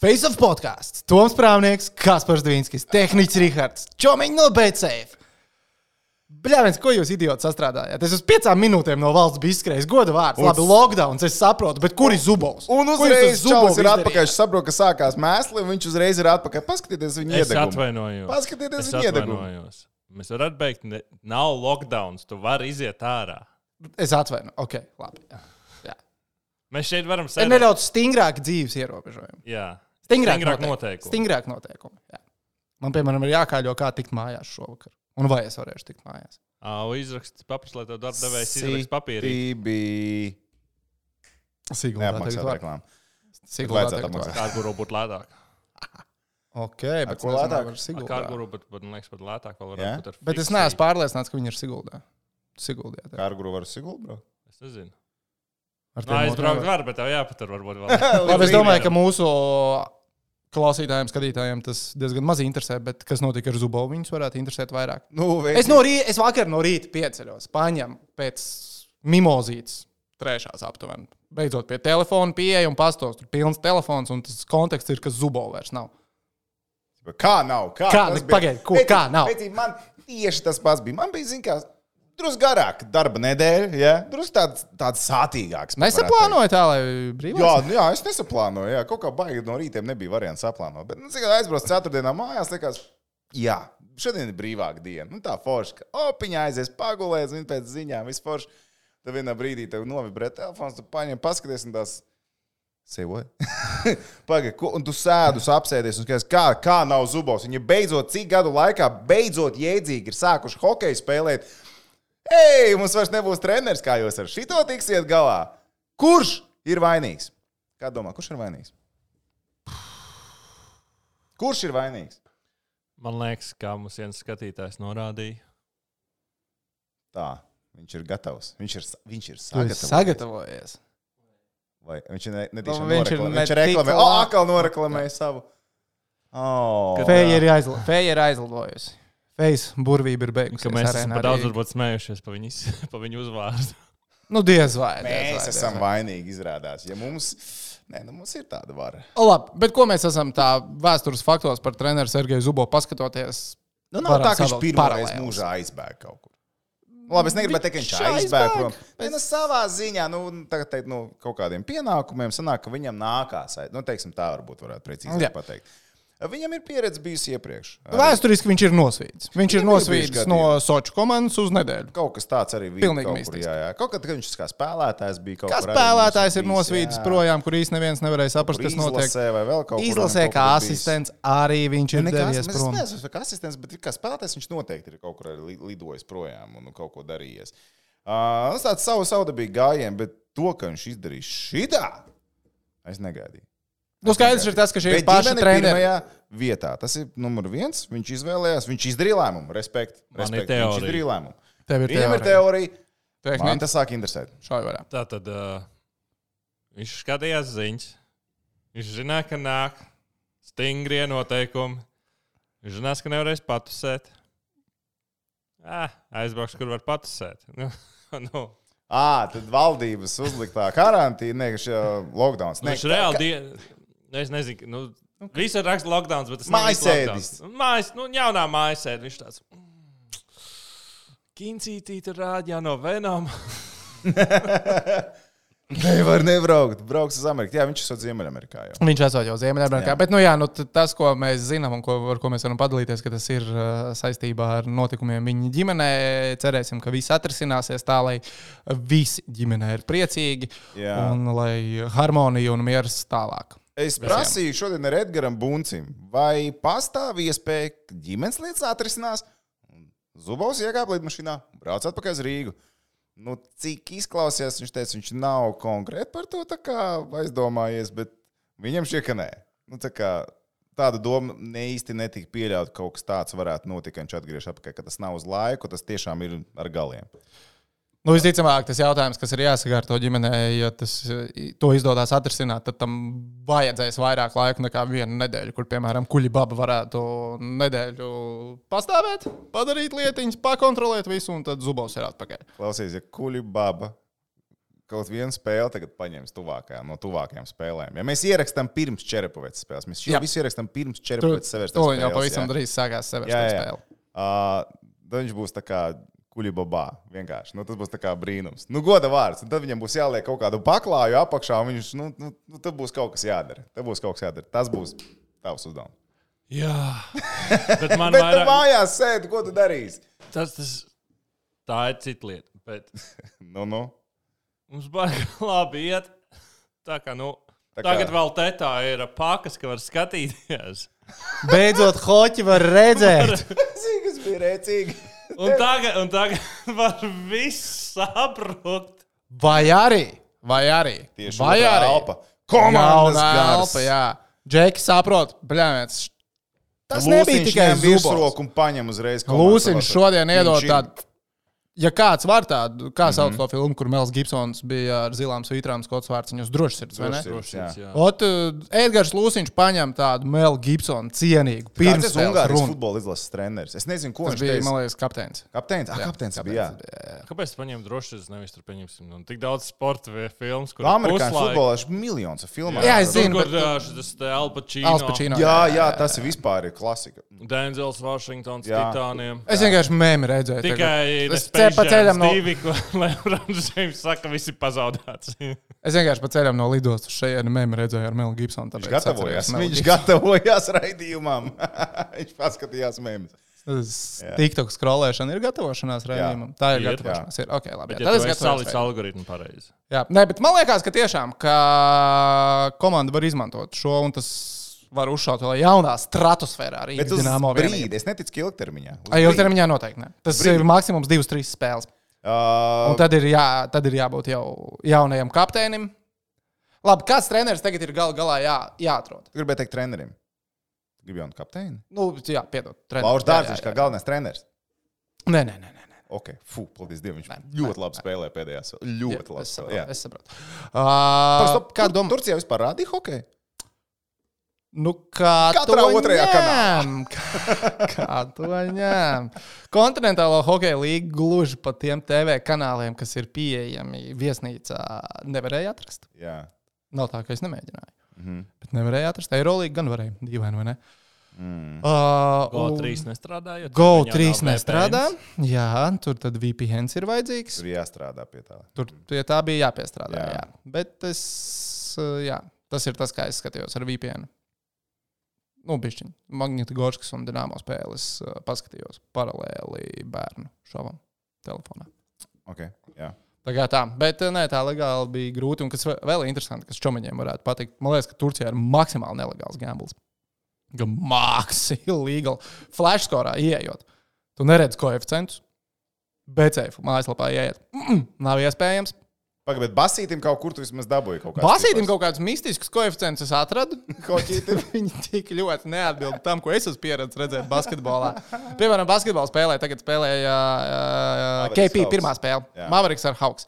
Face of podkāsts. Toms Prāvnieks, Kaspars Dvīnskis, Tehnicis Rihards, Čomiņš no BCF. Bļāviens, ko jūs idioti sastrādājāt? Es uz piecām minūtēm no valsts biju izskrējis. Goda vārds, labi, lockdown, es saprotu, bet kur ir zubovs? Un uzreiz Čalis ir atpakaļ. Viņš saprot, ka sākās mēsli, un viņš uzreiz ir atpakaļ. Paskatieties, viņa Es iedegumu. atvainojos. Paskatieties, Es viņa iedegumu. atvainojos. Mēs varam beigt. Ne, nav lockdowns, tu vari iziet ārā. Es atvainu, ok, labi. Jā. Jā. Mēs šeit varam Ir sēdēt. nedaudz stingrāki dzīves ierobežojumi. Jā, Stingrāk, Stingrāk noteikumi. noteikumi. Stingrāk noteikumi. Jā. Man, piemēram, ir jākāļo, kā tikt mājās šovakar. Un vai es varēšu tikt mājās? Ā, izraksts papīrs, lai tev darba devējs izrakst papīru. Citi Siguldā neapmaksāta tagad var. reklāma. Siguldā Vajadzētu tagad var. apmaksāt. Kā guru būtu lētāk? Ok, bet ko es lētāk? vai var Siguldā. Kā guru, bet, bet man liekas, pat lētāk vēl Jā? varētu būt ar Bet es neesmu pārliecināts, ka viņi ir Siguldā. Siguldā. jā. Kā ar guru var siguldu, bro? Es nezinu. Ar tiem aizbraukt motoriem. var, bet tev jāpatur varbūt vēl. Labi, es domāju, ka mūsu klausītājiem, skatītājiem tas diezgan maz interesē, bet kas notika ar Zubovu, viņus varētu interesēt vairāk. Nu, Es, no rīta, es vakar no rīta pieceļos, paņēmu pēc mimozītes trešās aptuveni. Beidzot pie telefona pieeja un pastos. Tur pilns telefons, un tas konteksts ir, ka Zubovs vairs nav. Kā nav? Kā, Kā? pagaidi, ko- Pēcīt- kā nav? pēcīt, Man tieši tas pats bija. Man bija, zin kā, drusku garāk darba nedēļa, ja? drusku tāds, tāds sātīgāks. Nesaplānoju tā, lai brīvāk. Jā, nu, jā, es nesaplānoju. Jā, kaut kā baigi no rītiem nebija variants saplānot. Bet, nu, cik aizbraucu ceturtdienā mājās, likās, jā, šodien ir brīvāka diena. Nu, tā forša, ka opiņā aizies pagulēt, viņa pēc ziņām vispār. Tad vienā brīdī tev novibrē telefons, tu paņem, paskaties, un tās sevi. Pagaid, ko- un tu sēdus, apsēdies un skaties, kā, kā nav zubos. Viņi beidzot, cik gadu laikā, beidzot jēdzīgi ir sākuši hokeju spēlēt. Ei, mums vairs nebūs treneris, kā jūs ar šito tiksiet galā. Kurš ir vainīgs? Kā domā, kurš ir vainīgs? Kurš ir vainīgs? Man liekas, kā mums viens skatītājs norādīja. Tā, viņš ir gatavs. Viņš ir, viņš ir sagatavots. sagatavojies. Vai viņš ir ne, netīšām Nu, viņš ir viņš reklamē. tik O, lā- atkal noreklamēja savu. Oh, Feja ir, aizl Feja ir aizlidojusi. Fejas burvība ir beigusies. Ka mēs esam par daudz varbūt smējušies pa viņu, pa viņu uzvārdu. Nu, diez vai. diez vai, Mēs diez esam vai. vainīgi, izrādās. Ja mums, nē, nu, mums ir tāda vara. O, Labi, bet ko mēs esam tā vēstures faktos par treneru Sergeju Zubo paskatoties? Nu, nav tā, ka viņš paralēles. mūžā aizbēga kaut kur. Labi, es negribu teikt, ka viņš aizbēga prom. Bet nu, savā ziņā, nu, tagad teikt, nu, kaut kādiem pienākumiem sanāk, ka viņam nākās. Nu, teiksim, tā varbūt varētu precīzi Jā. Viņam ir pieredze bijusi iepriekš. Vēsturiski viņš ir nosvīts. Viņš ir bijuši no. Soču komandas uz nedēļu. Kaut kas tāds arī bija. Pilnīgi mistiski. jā, jā. Kaut kad viņš kā spēlētājs bija kaut Kā kur. arī spēlētājs ir bijis, nosvīts jā. projām, kur īstenībā neviens nevarēja saprast, kas notiek. Izlasē vai vēl kaut kur. Izlasē kā asistents arī viņš ir kā devies prom. Es nezinu, kā asistents, bet kā spēlētājs viņš noteikti ir kaut kur arī li- lidojis projām un kaut ko darījies. Uh, tas tāds savu saudabīgi gājiens, bet to, ka viņš izdarīs šitā, es negaidīju. Nu, skaidrs ir tas, ka šie ir treneri. pirmajā vietā. Tas ir numur viens. Viņš izvēlējās, viņš izdarīja lēmumu. Respekt. Respekt. Viņš teorija. izdarīja lēmumu. Tev ir Viņam ir teorija. teorija. Man tas sāk interesēt. Tā tad uh, viņš skatījās ziņas. Viņš zināja, ka nāk stingrie noteikumi. Viņš zināja, ka nevarēs patusēt. Ah, aizbraukšu, kur var patusēt. Nu, nu. À, tad valdības uzliktā karantīna, ne, šī lockdown. Nu, Viņš reāli. Es nezinu, nu, visur raksta lockdown, bet tas Mājasēdis. Mājas, nu, jaunā mājasēde. Viņš tāds. mm, Kincītī tur rāda jau no Venoma. Nevar nebraukt. Brauks uz Ameriku. Jā, viņš ir Ziemeļamerikā. Jau. Viņš esot jau Ziemeļamerikā. Jā. Bet, nu, jā, nu, tas, ko mēs zinām un ko, ar ko mēs varam padalīties, ka tas ir uh, saistībā ar notikumiem viņa ģimenē. Cerēsim, ka viss atrisināsies tā, lai visi ģimenē ir priecīgi Jā. un lai harmonija un miers tālāk. Es prasīju šodien ar Edgars Buncim, vai pastāv iespēja, ka ģimenes lietas atrisinās. Zubovs iekāpa lidmašīnā un brauc atpakaļ uz Rīgu. Nu, cik izklausījās, viņš teica, viņš nav konkrēti par to aizdomājies, bet viņam šķiet, ka nē. Nu, tā kā, tāda doma ne īsti netika pieļauta, ka kaut kas tāds varētu notikt, ka viņš atgriežas atpakaļ, ka tas nav uz laiku, tas tiešām ir ar galiem. Nu, visticamāk, tas jautājums, kas ir jāsakārto ģimenē, ja tas, to izdodas atrisināt, tad tam vajadzēs vairāk laika nekā vienu nedēļu, kur, piemēram, kuģi baba varētu nedēļu pastāvēt, padarīt lietiņas, pakontrolēt visu, un tad zubovs ir atpakaļ. Klausies, ja kuļi baba, kaut vienu spēli tagad paņems tuvākajām, no tuvākajām spēlēm. Ja mēs ierakstām pirms Čerepavets spēles, mēs Jā. visu ierakstām pirms Čerepavets sevis to jau pavisam drīz sākās sevi spēle. Uh, viņš būs tā kā kuļbabā. Vienkārši. Nu, tas būs brīnums. Nu, goda vārds. Un tad viņam būs jāliek kaut kādu paklāju apakšā, un viņš, nu, nu, nu tad būs kaut kas jādara. Tad būs kaut kas jādara. Tas būs tavs uzdevums. Jā, bet man Bet tu vairāk. mājās sēdi, ko tu darīsi? Tas, tas, tā ir cita lieta. Bet Nu, nu. mums baigi labi iet. Tā kā, nu, Tā kā- tagad vēl te tā ir pakas, ka var skatīties. Beidzot, hoķi var redzēt. Cik tas bija rēcīgi? Un tagad, un tagad var viss sabrukt. Vai arī? Vai arī? Tieši vai arī? elpa. Komandas elpa, jā. Džeki saprot, bļāviens. Tas nebija tikai virsroku un paņem uzreiz. Lūsiņš šodien iedod tādu. Ja kāds var tādu, kā sauc to filmu, kur Mels Gibsons bija ar zilām svītrām, skots vārds, viņus droši sirds, vai ne? Drošsirds, jā. Ot, uh, Edgars Lūsiņš paņem tādu Melu Gibsonu cienīgu. Pirms Ungārijas futbola izlases treneris. Es nezinu, ko Tas viņš bija, teica. man liekas, kapteinis. Kapteinis, ah, kapteinis bija. jā. Kāpēc tu paņēmi drošības, nevis tur paņemsim nu, tik daudz sporta vai filmas, kur Amerikāņu puslaika- futbolā ir miljons filmu. Jā, es zinu, kur šis te Al Pacino. Jā, jā, tas ir vispār ir klasika. Denzels, Vašingtons. Titāniem. Es vienkārši mēmī redzēju. Tikai tagad. es es ce- pa ceļam no, divi, ko Lebrons James saka, visi pazaudēts. es vienkārši pa ceļam no lidostas uz šejienes mēmī redzēju ar Melu Gibsonu. Viņš gatavojās. Viņš gatavojās raidījumam. viņš paskatījās. Tas Jā. TikTok skrolēšana ir gatavošanās raidījumam. Tā ir Ir, gatavošanās. Ir. Okay, labi, Bet, jā, ja esi salicis gatavojos. algoritmu pareizi. Jā, nē, bet man liekas, ka tiešām ka komanda var izmantot šo un tas var uzšaut vēl jaunā stratosfērā arī. Bet uz brīdi, vienību. es neticu, ka ilgtermiņā. Ai. Ilgtermiņā noteikti. Ne. Tas brīdi. ir maksimums divas, trīs spēles. Uh, Un tad ir, jā, tad ir jābūt jau jaunajam kapteinim. Labi, kāds treneris tagad ir gal galā jā, jāatrod? Tu gribēji teikt trenerim. Gribu jaunu kapteini. Nu, jā, piedod. Lauris Jā, jā, Dārziņš kā jā. galvenais treneris. Nē, nē, nē. nē. Ok, fu, paldies Dievam. Viņš Nē, ļoti nē, labi nē. spēlē pēdējās. Jā, Ļoti labi es saprotu. jā. Es saprotu. Uh, stop, kā Tur- domā? Turcijā vispār rādīja hokeju? Nu, kā Katrā to otrajā ņem? Kā, kā to ņem? Kontinentālo hokeja līniju gluži pa tiem TV kanāliem, kas ir pieejami viesnīcā, nevarēja atrast. Jā. Nav tā, ka es nemēģināju. Mhm. Bet nevarēja atrast. Eirolīga gan varēja. Dīvaini, vai ne? Mm. Uh, Go3 nestrādāja. Go 3 nestrādā. Jā, tur tad VPN ir vajadzīgs. Tur jāstrādā pie tā. Tur pie tā bija jāpiestrādā. Jā. Jā. Bet es, jā, tas ir tas, kā es skatījos ar VPN. Nu, bišķiņ. Magnitogorskas un Dienāmo spēles uh, paskatījos paralēli bērnu šovam telefonā. Okay. Jā. Tā kā tā, bet uh, nē, tā legāli bija grūti. Un kas vēl ir interesanti, kas čomaņiem varētu patikt, man liekas, ka Turcijā ir maksimāli nelegāls gambls. Mākslīgi, legal. Flashscorā ieejot. Tu neredzi koeficientus. BCF mājaslapā ieiet. Mm -mm, nav iespējams. Pagaidiet, basītim kaut kur tu vismaz dabūji kaut kādu. Basītam kaut kādus mistiskus koeficientus es atradu. Viņi tik ļoti neatbild tam, ko es esmu pieredzējis redzēt basketbolā. Piemēram, basketbolā spēlē, tagad spēlēja uh, KP Hawks. pirmā spēle. Jā. Mavericks ar Hawks.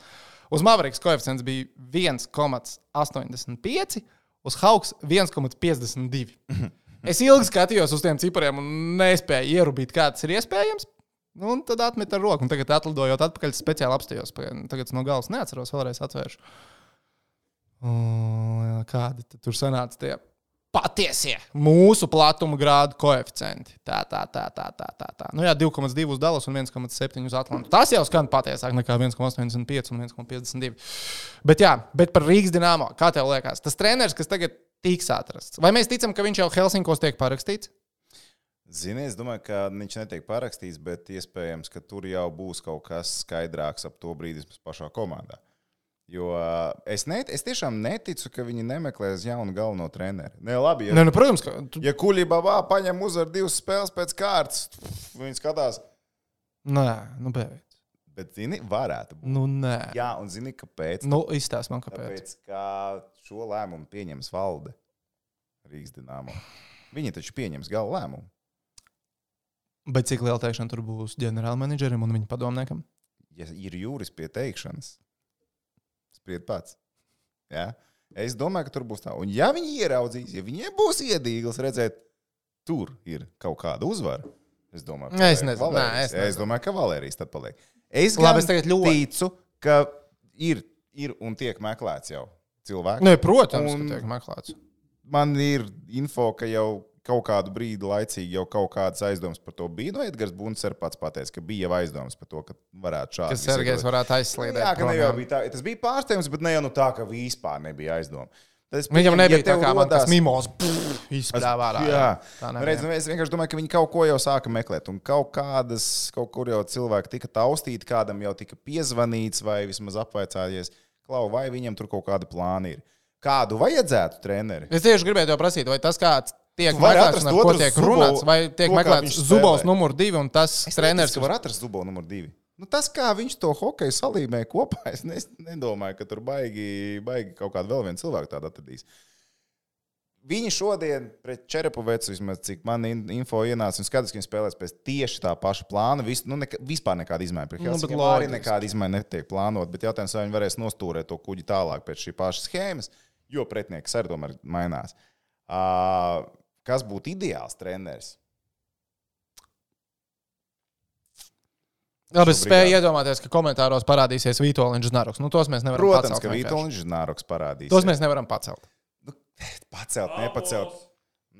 Uz Mavericks koeficients bija 1,85, uz Hawks 1,52. Es ilgi skatījos uz tiem cipariem un nespēju ierubīt, kā tas ir iespējams. Nu, un tad atmet ar roku, un tagad atlidojot atpakaļ, speciāli apstājos. Tagad es no galvas neatceros, vēlreiz atvēršu. Un, kādi tur sanāca tie patiesie mūsu platuma grādu koeficienti? Tā, tā, tā, tā, tā. tā, tā. Nu, jā, 2,2 uz Dallas un 1,7 uz Atlantu. Tas jau skan patiesāk nekā 1,85 un 1,52. Bet, jā, bet par Rīgas dīnāmo, kā tev liekas, tas treneris, kas tagad tiks atrasts, vai mēs ticam, ka viņš jau Helsinkos tiek parakstīts? Zini, es domāju, ka viņš netiek parakstīts, bet iespējams, ka tur jau būs kaut kas skaidrāks ap to brīdi pašā komandā. Jo uh, es, net, es tiešām neticu, ka viņi nemeklēs jaunu galveno treneru. Nē, labi, ja, Ne, nu, protams, ka tu... ja Kuļbabā paņem uzvaru divas spēles pēc kārtas, viņi skatās. Nē, nu, beidz. Bet, zini, varētu būt. Nu, nē. Jā, un zini, kāpēc? Nu, izstāst man, kāpēc. Tāpēc, ka šo lēmumu pieņems valde Rīgas dīnāmo. Viņi taču pieņems gala lēmumu. Bet cik liela teikšana tur būs ģenerālmenedžerim un viņa padomniekam? Ja ir jūris pie teikšanas, spried pats. Ja? Es domāju, ka tur būs tā. Un ja viņi ieraudzīs, ja viņiem būs iedīgls redzēt, tur ir kaut kāda uzvara. Es domāju, Es paliek nezinu, nē, es es nezinu. domāju, ka Valērijas tad paliek. Es Labi, es ļoti- ticu, ka ir ir un tiek meklēts jau cilvēks. Nē, protams, Un- ka tiek meklēts. Man ir info, ka jau kaut kādu brīdi laicīgi jau kaut kādas aizdomas par to bija. No Edgars Bunts arī pats pateica, ka bija jau aizdomas par to, ka varētu šādi. Ka Sergejs varētu aizslīdēt. Jā, ka ne jau bija tā, tas bija pārsteigums, bet ne jau nu tā, ka vispār nebija aizdoma. Tad es Viņam nebija ja tā kā man tas rodās- mimos izspļāvā ārā. Jā, Tā Nu, nebija. redz, nu, es vienkārši domāju, ka viņi kaut ko jau sāka meklēt. Un kaut kādas, kaut kur jau cilvēki tika taustīti, kādam jau tika piezvanīts vai vismaz apvaicājies, klau, vai viņam tur kaut kādi plāni ir. Kādu vajadzētu treneri? Es tieši gribēju te prasīt, vai tas kāds tiek Tu vari meklēts, ar ko tiek Zubovu, runāts, vai tiek to, meklēts viņš Zubovs numur divi un tas treneris, ka var atrast Zubovu numur divi. Nu, tas, kā viņš to hokeju salīmēja kopā, es nes- nedomāju, ka tur baigi, baigi kaut kādu vēl vienu cilvēku tādu atradīs. Viņi šodien pret Čerepovecu, vismaz cik man in- info ienāca, un skatās, ka viņi spēlēs pēc tieši tā paša plāna. Vis, nu, neka, vispār nekāda izmaiņa. Pret Nu, bet Helsinkiem arī loģiski. nekāda izmaiņa netiek plānota, bet jautājums, vai viņi varēs nostūrēt to kuģi tālāk pēc šī paša schēmas, jo pretinieks arī tomēr mainās. Uh, kas būtu ideāls treneris? Bet es spēju iedomāties, ka komentāros parādīsies Vitoļņš Znaroks. Nu, tos mēs nevaram Protams, pacelt. ka vienkārši. Vitoļņš Nāroks parādīs. Tos mēs nevaram pacelt. Pacelt, nepacelt.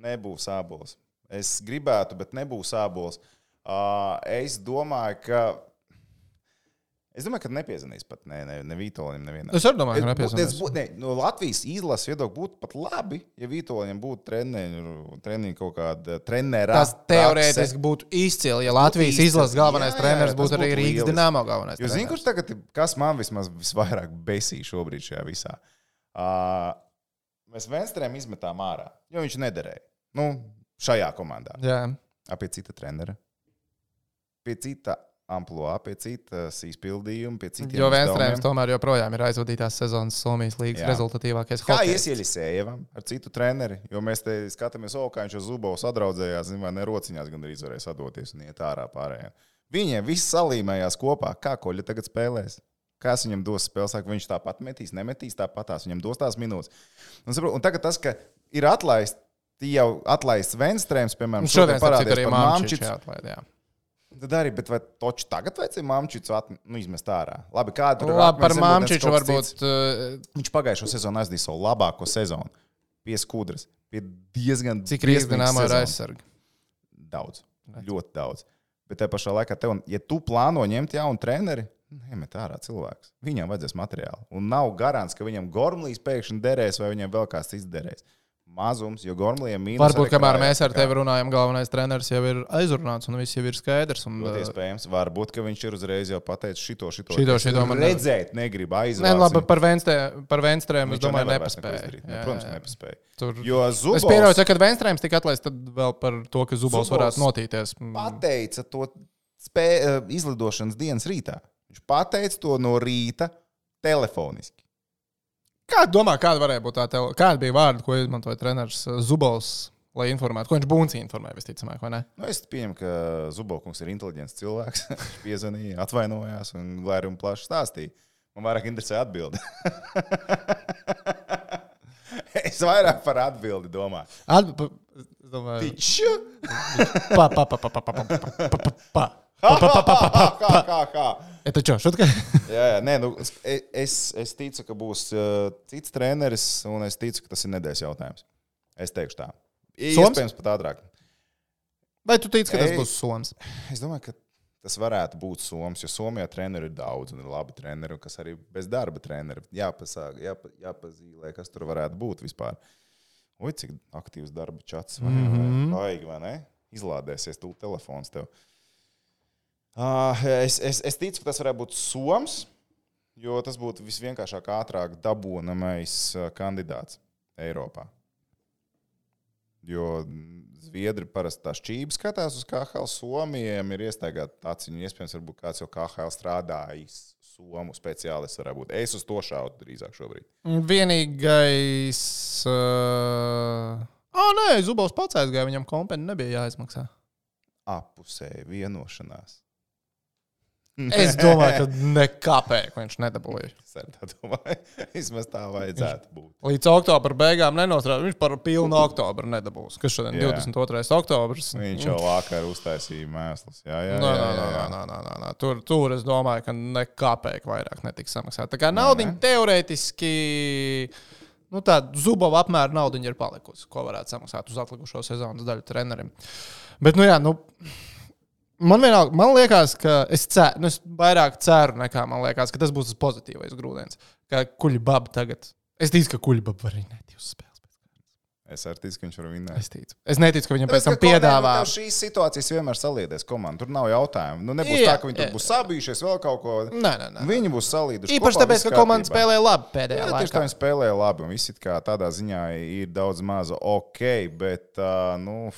Nebūs sābols. Es gribētu, bet nebūs sābols. Uh, es domāju, ka. Es domāju, ka nepiezvanīs pat ne, ne, ne Vitoļam, nevienam. Es arī domāju, ka nepiezvanīs. es būtu- ne, No Latvijas izlases viedokļa būtu pat labi, ja Vitoļam būtu treniņu kaut kāda trenera. Tas teorētiski būtu izcili, ja Latvijas izcili. izlases galvenais Jā, jā, treneris tas būtu arī būtu Rīgas lieliski. Dienāmo galvenais. Jo zinu, treneris. kurš tagad, kas man vismaz visvairāk besīja šobrīd šajā visā. Uh, mēs Venstrēm izmetām ārā, jo viņš nederēja. Nu, šajā komandā. Jā. A, pie cita trenera, pie cita amplitūda, pie citas izpildījuma, pie citiem Jo Vēnstrēms tomēr joprojām ir aizvadītās sezonas Somijas līnijas rezultatīvākais Kā hokejs. iesieļisējevam ar citu treneri, jo mēs te skatāmies, o, kā viņš uz Zubovs sadraudzējās, zin, vai ne rociņās gan arī varēja sadoties un iet ārā pārējiem. Viņiem viss salīmējās kopā, kā koļa tagad spēlēs. Kas viņam dos spēles, viņš tāpat metīs, nemetīs tāpat viņam dos tās minūtes. Un, saprot, un tagad tas, ka ir atlaists, jau atlaists Venstrēms, piemēram, Šodien, parādījās arī Māmčičs. Tad arī, bet vai toči tagad vajadzēja Mamčicu at, nu, izmest ārā? Labi, kāda tur Labi, par cits? varbūt. uh, Viņš pagājušo sezonu aizdīja savu labāko sezonu. Pie skudras. Pie diezgan Cik ir sezonas. aizsargi? Daudz. Ļoti daudz. Bet tajā pašā laikā, tev, ja tu plāno ņemt jaunu treneri, nemet ārā cilvēks. Viņam vajadzēs materiālu. Un nav garants, ka viņam Gormlīs pēkšņi derēs vai viņam vēl kāds cits derēs. Mazums, jo Gormlijam mīnus. Varbūt, kamēr mēs ar tevi runājam, galvenais treneris jau ir aizrunāts un viss jau ir skaidrs. Un, Ļoti uh, iespējams, varbūt, ka viņš ir uzreiz jau pateicis šito, šito. Šito, Es šito man redzēt, negribu Nē, aizvākt. labi, par Venstrēm, par Venstrēm es domāju, nepaspēja. izdarīt. Ne, Protams, jā, jā. nepaspēja. Tur... Jo Es Zubovs pieņemu, ka, kad Venstrēms tika atlaists, tad vēl par to, ka Zubovs Zubovs varētu notīties. Mm, pateica to spē, eh, izlidošanas dienas rītā. Viņš pateica to no rīta telefoniski. Kā domā, kāda varēja būt tā tele... Kāda bija vārda, ko izmantoja treneris uh, Zubovs, lai informētu? Ko viņš Bunci informēja, visticamāk, vai ne? Nu, es pieņemu, ka Zubovkungs ir inteliģents cilvēks. Viņš piezvanīja, atvainojās un glāri un plaši stāstīja. Man vairāk interesē atbildi. es vairāk par atbildi domāju. Atb... domāju, Tiču! pa, pa, pa, pa, pa, pa, pa, pa, pa, pa, pa. Kā, kā, kā, kā? Ja taču, šutka. Jā, jā, nē, nu, es, es, es ticu, ka būs uh, cits treneris, un es ticu, ka tas ir nedēļas jautājums. Es teikšu tā. Soms? Iespējams, pat ātrāk. Vai tu tici, ka tas Ei. būs Soms? Es domāju, ka tas varētu būt Somijas, jo Somijā treneri ir daudz, un ir labi treneri, kas arī bez darba treneri. Jāpasaka, jāpa, jāpazīmē, kas tur varētu būt vispār. Oi, cik aktīvs darba čats. Vai, mm. -hmm. Vajag, vai ne? Izlādēsies tu telefons tev. Uh, es, es, es ticu, ka tas varētu būt Soms, jo tas būtu visvienkāršāk, ātrāk dabūnamais uh, kandidāts Eiropā. Jo Zviedri parasti tā šķība skatās uz KHL. Somijam ir iestaigāta aciņa. Iespējams, varbūt kāds jau KHL strādājis. Somu speciālists varētu būt. Es uz to šautu drīzāk šobrīd. Vienīgais. Uh... Ah, nē, Zubovs pats aizgāja, viņam kompeni nebija jāizmaksā. Apusēji vienošanās. Es domāju, ka nekāpēc viņš nedabūja. Es tā domāju. Vismaz tā vajadzētu būt. Līdz oktobra beigām nenostrādās. Viņš par pilnu oktobru nedabūs. Kas šodien ir Jā. 22. oktobris? Viņš jau vakar uztaisīja mēslus. Jā, jā, Nē, jā, jā, jā. nē, nē, nē, nē. Tur, tur es domāju, ka nekāpēc vairāk netiks samaksāta. Tā kā nauda teorētiski. Nu, tāda zubova apmēra nauda ir palikusi, ko varētu samaksāt uz atlikušo sezonas daļu trenerim. Bet, nu, jā, nu, man, vienalga, man liekas, ka es, cer, nu, es vairāk ceru, nekā man liekas, ka tas būs tas pozitīvais grūdienis. Kā kuģi baba tagad. Es ticu, ka kuģi baba var arī netīvas spēles. Es arī ticu, ka viņš var vinēt. Es, ticu. es neticu, ka viņam pēc tam piedāvā. nu, Šīs situācijas vienmēr saliedēs komandā. Tur nav jautājumu. Nu, nebūs Jā, tā, ka viņi tur jā. būs sabijušies vēl kaut ko. Nē, nē, nē. Viņi būs salīduši. Īpaši tāpēc, ka komanda spēlē labi pēdējā Jā, tieši tā laikā. viņi spēlēja labi. Un viss it kā tādā ziņā ir daudz maza ok, bet, uh, nu,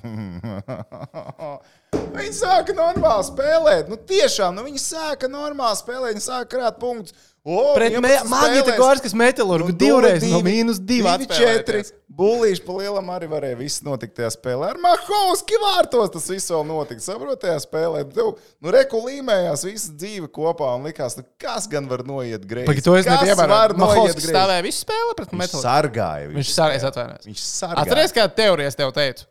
viņi sāka normāli spēlēt. Nu, tiešām, nu, viņi sāka normāli spēlēt, viņi sāka krāt punktus. O, Pret 11 Magnita spēlēs. Gorskas metālurgu divreiz no mīnus divi četri. Bulīši pa lielam arī varēja viss notikt tajā spēlē. Ar Mahovski vārtos tas viss vēl notika. Saprotiet, tajā spēlē. Tev, nu, reku līmējās visa dzīve kopā un likās, nu, kas gan var noiet greizi. Pagaid, to es Mahovskis greizi? stāvēja visu spēli pret Viņš metālurgu. sargāja. Viņš sargāja, atvainojos. Viņš sargāja. Atceries, kā teorijas tev teicu?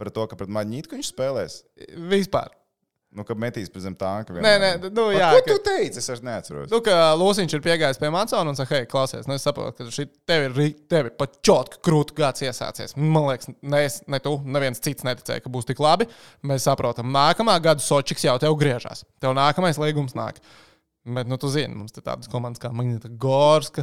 Par to, ka pret Maģnītu viņš spēlēs. Vispār. Nu, ka metīs pret zem tanka. Nē, nē, nu, jā. Ko ka- tu teici? Es vairs neatceros. Nu, ka Lūsiņš ir piegājis pie Mansona un saka, hei, klausies, nu, es saprotu, ka šī tev ir, tev ir pat čotki krūti gads iesācies. Man liekas, ne, es, ne tu, neviens cits neticēja, ka būs tik labi. Mēs saprotam, nākamā gada Sočiks jau tev griežās. Tev nākamais līgums nāk. Bet, nu, tu zini, mums ir tādas komandas kā Magnita Gorska,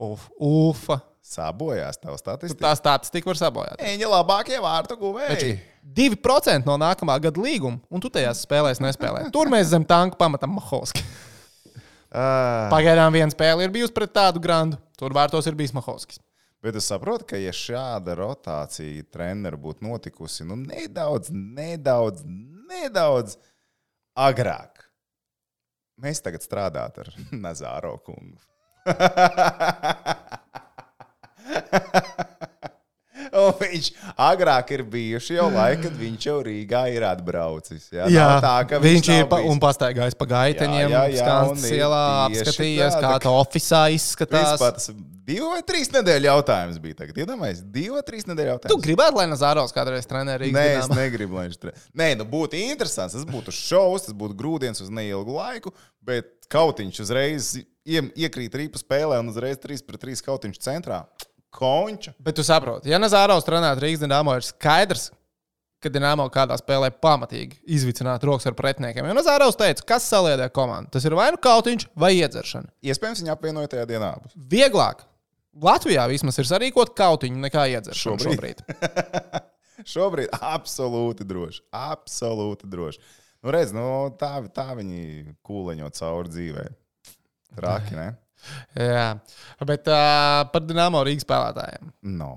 Uf, Ufa. Sabojās tavu statistiku. Tā statistika var sabojāt. Viņa labākie vārtu guvēji. 2% no nākamā gada līguma, un tu tajās spēlēs nespēlē. Tur mēs zem tanka pametam Mahovski. Ah, Pagaidām viena spēle ir bijusi pret tādu grandu. Tur vārtos ir bijis Mahovskis. Bet es saprotu, ka, ja šāda rotācija treneru būtu notikusi nu, nedaudz, nedaudz, nedaudz agrāk, mēs tagad strādātu ar Nazāro kungu. Un viņš agrāk ir bijuši jau laiki, kad viņš jau Rīgā ir atbraucis. Jā, Jā, tā, ka viņš ir nav pa, bijis. un pastaigājis pa gaiteņiem, ir ielā, apskatījies, tāda, kā tā oficiālā izskatās. Vispār tas divu vai trīs nedēļu jautājums bija. Tagad iedomājieties, divu vai trīs nedēļu Tu jautājums. gribētu, lai Nazārovs kādreiz trenē Rīgas Nē, es negribu, lai viņš tur. Nē, nu būtu interesants. Tas būtu šovs, tas būtu grūdienis uz neilgu laiku, bet kautiņš uzreiz iekrīt rīpa spēlē un uzreiz 3 pret 3 kautiņš centrā. Konča. Bet tu saproti, ja Nazārovs trenētu Rīgas Dinamo, ir skaidrs, ka Dinamo kādā spēlē pamatīgi izvicināt rokas ar pretiniekiem. Jo Nazārovs teica, kas saliedē komandu. Tas ir vai nu kautiņš, vai iedzeršana. Iespējams, viņi apvienoja tajā dienā. Vieglāk. Latvijā vismaz ir sarīkot kautiņu nekā iedzeršanu Šobrīd. šobrīd. Šobrīd absolūti droši. Absolūti droši. Nu, redz, nu, tā, tā viņi kūleņo cauri dzīvē. Traki, ne? Jā, bet uh, par Dinamo Rīgas spēlētājiem. No.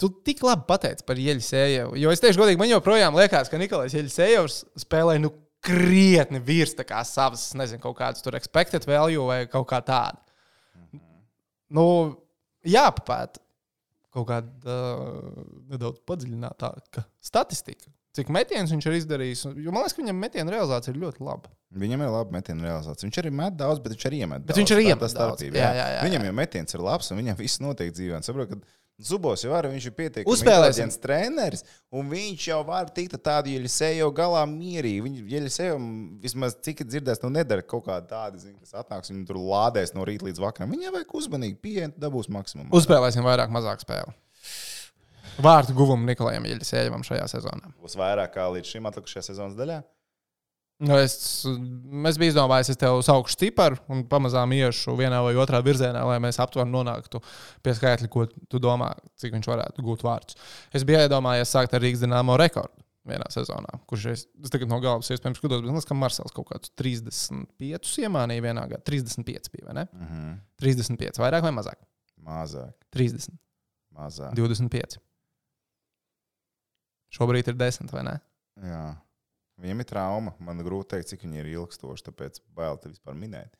Tu tik labi pateici par Jeļsēju. Jo es teikšu, godīgi, man joprojām liekas, ka Nikolais Jeļsējovs spēlē nu, krietni virs savas, nezinu, kaut kādas tur expected value vai kaut kā tāda. Nu, jāpapēta kaut kāda uh, nedaudz padziļinātāka statistika. Cik metienus viņš ir izdarījis? Jo man liekas, ka viņam metienu realizācija ir ļoti laba. Viņam ir laba metiena realizācija. Viņš arī met daudz, bet viņš arī iemet. Bet daudz. viņš arī iemet daudz. starpība, Jā, jā, jā, Viņam jā. jau metiens ir labs, un viņam viss notiek dzīvē. Un Saprot, Zubos jau var, viņš ir pietiekami Uzspēlēsim. inteliģents treneris, un viņš jau var tikt tādu Jeļisēju galā mierīgi. Viņš Jeļisēju vismaz cik ir dzirdēts, nu nedara kaut kādu tādu, zin, kas atnāks viņu tur lādēs no rīta līdz vakaram. Viņam vajag uzmanīgi pieeja, dabūs maksimumu. Uzspēlēsim vairāk, mazāk spēli. Vārtu guvumu Nikolajam Jeļsējevam šajā sezonā. Būs vairāk kā līdz šim atlikušajā sezonas daļā. Nu, es, es biju izdomājis, es tev saukšu ciparu un pamazām iešu vienā vai otrā virzienā, lai mēs aptuveni nonāktu pie skaitļa, ko tu domā, cik viņš varētu gūt vārdus. Es biju iedomājies sākt ar Rīgas dīnāmo rekordu vienā sezonā, kurš es, es tagad no galvas iespējams skatos, bet man liekas, ka Marsels kaut kādus 35 iemānīja vienā gadā. 35 bija, vai ne? Mm -hmm. 35, vairāk vai mazāk? Mazāk, 30, mazāk. 25. Šobrīd ir 10, vai ne? Jā. Viņam ir trauma. Man grūti pateikt, cik viņa ir ilgstoša, tāpēc bail te vispār minēt.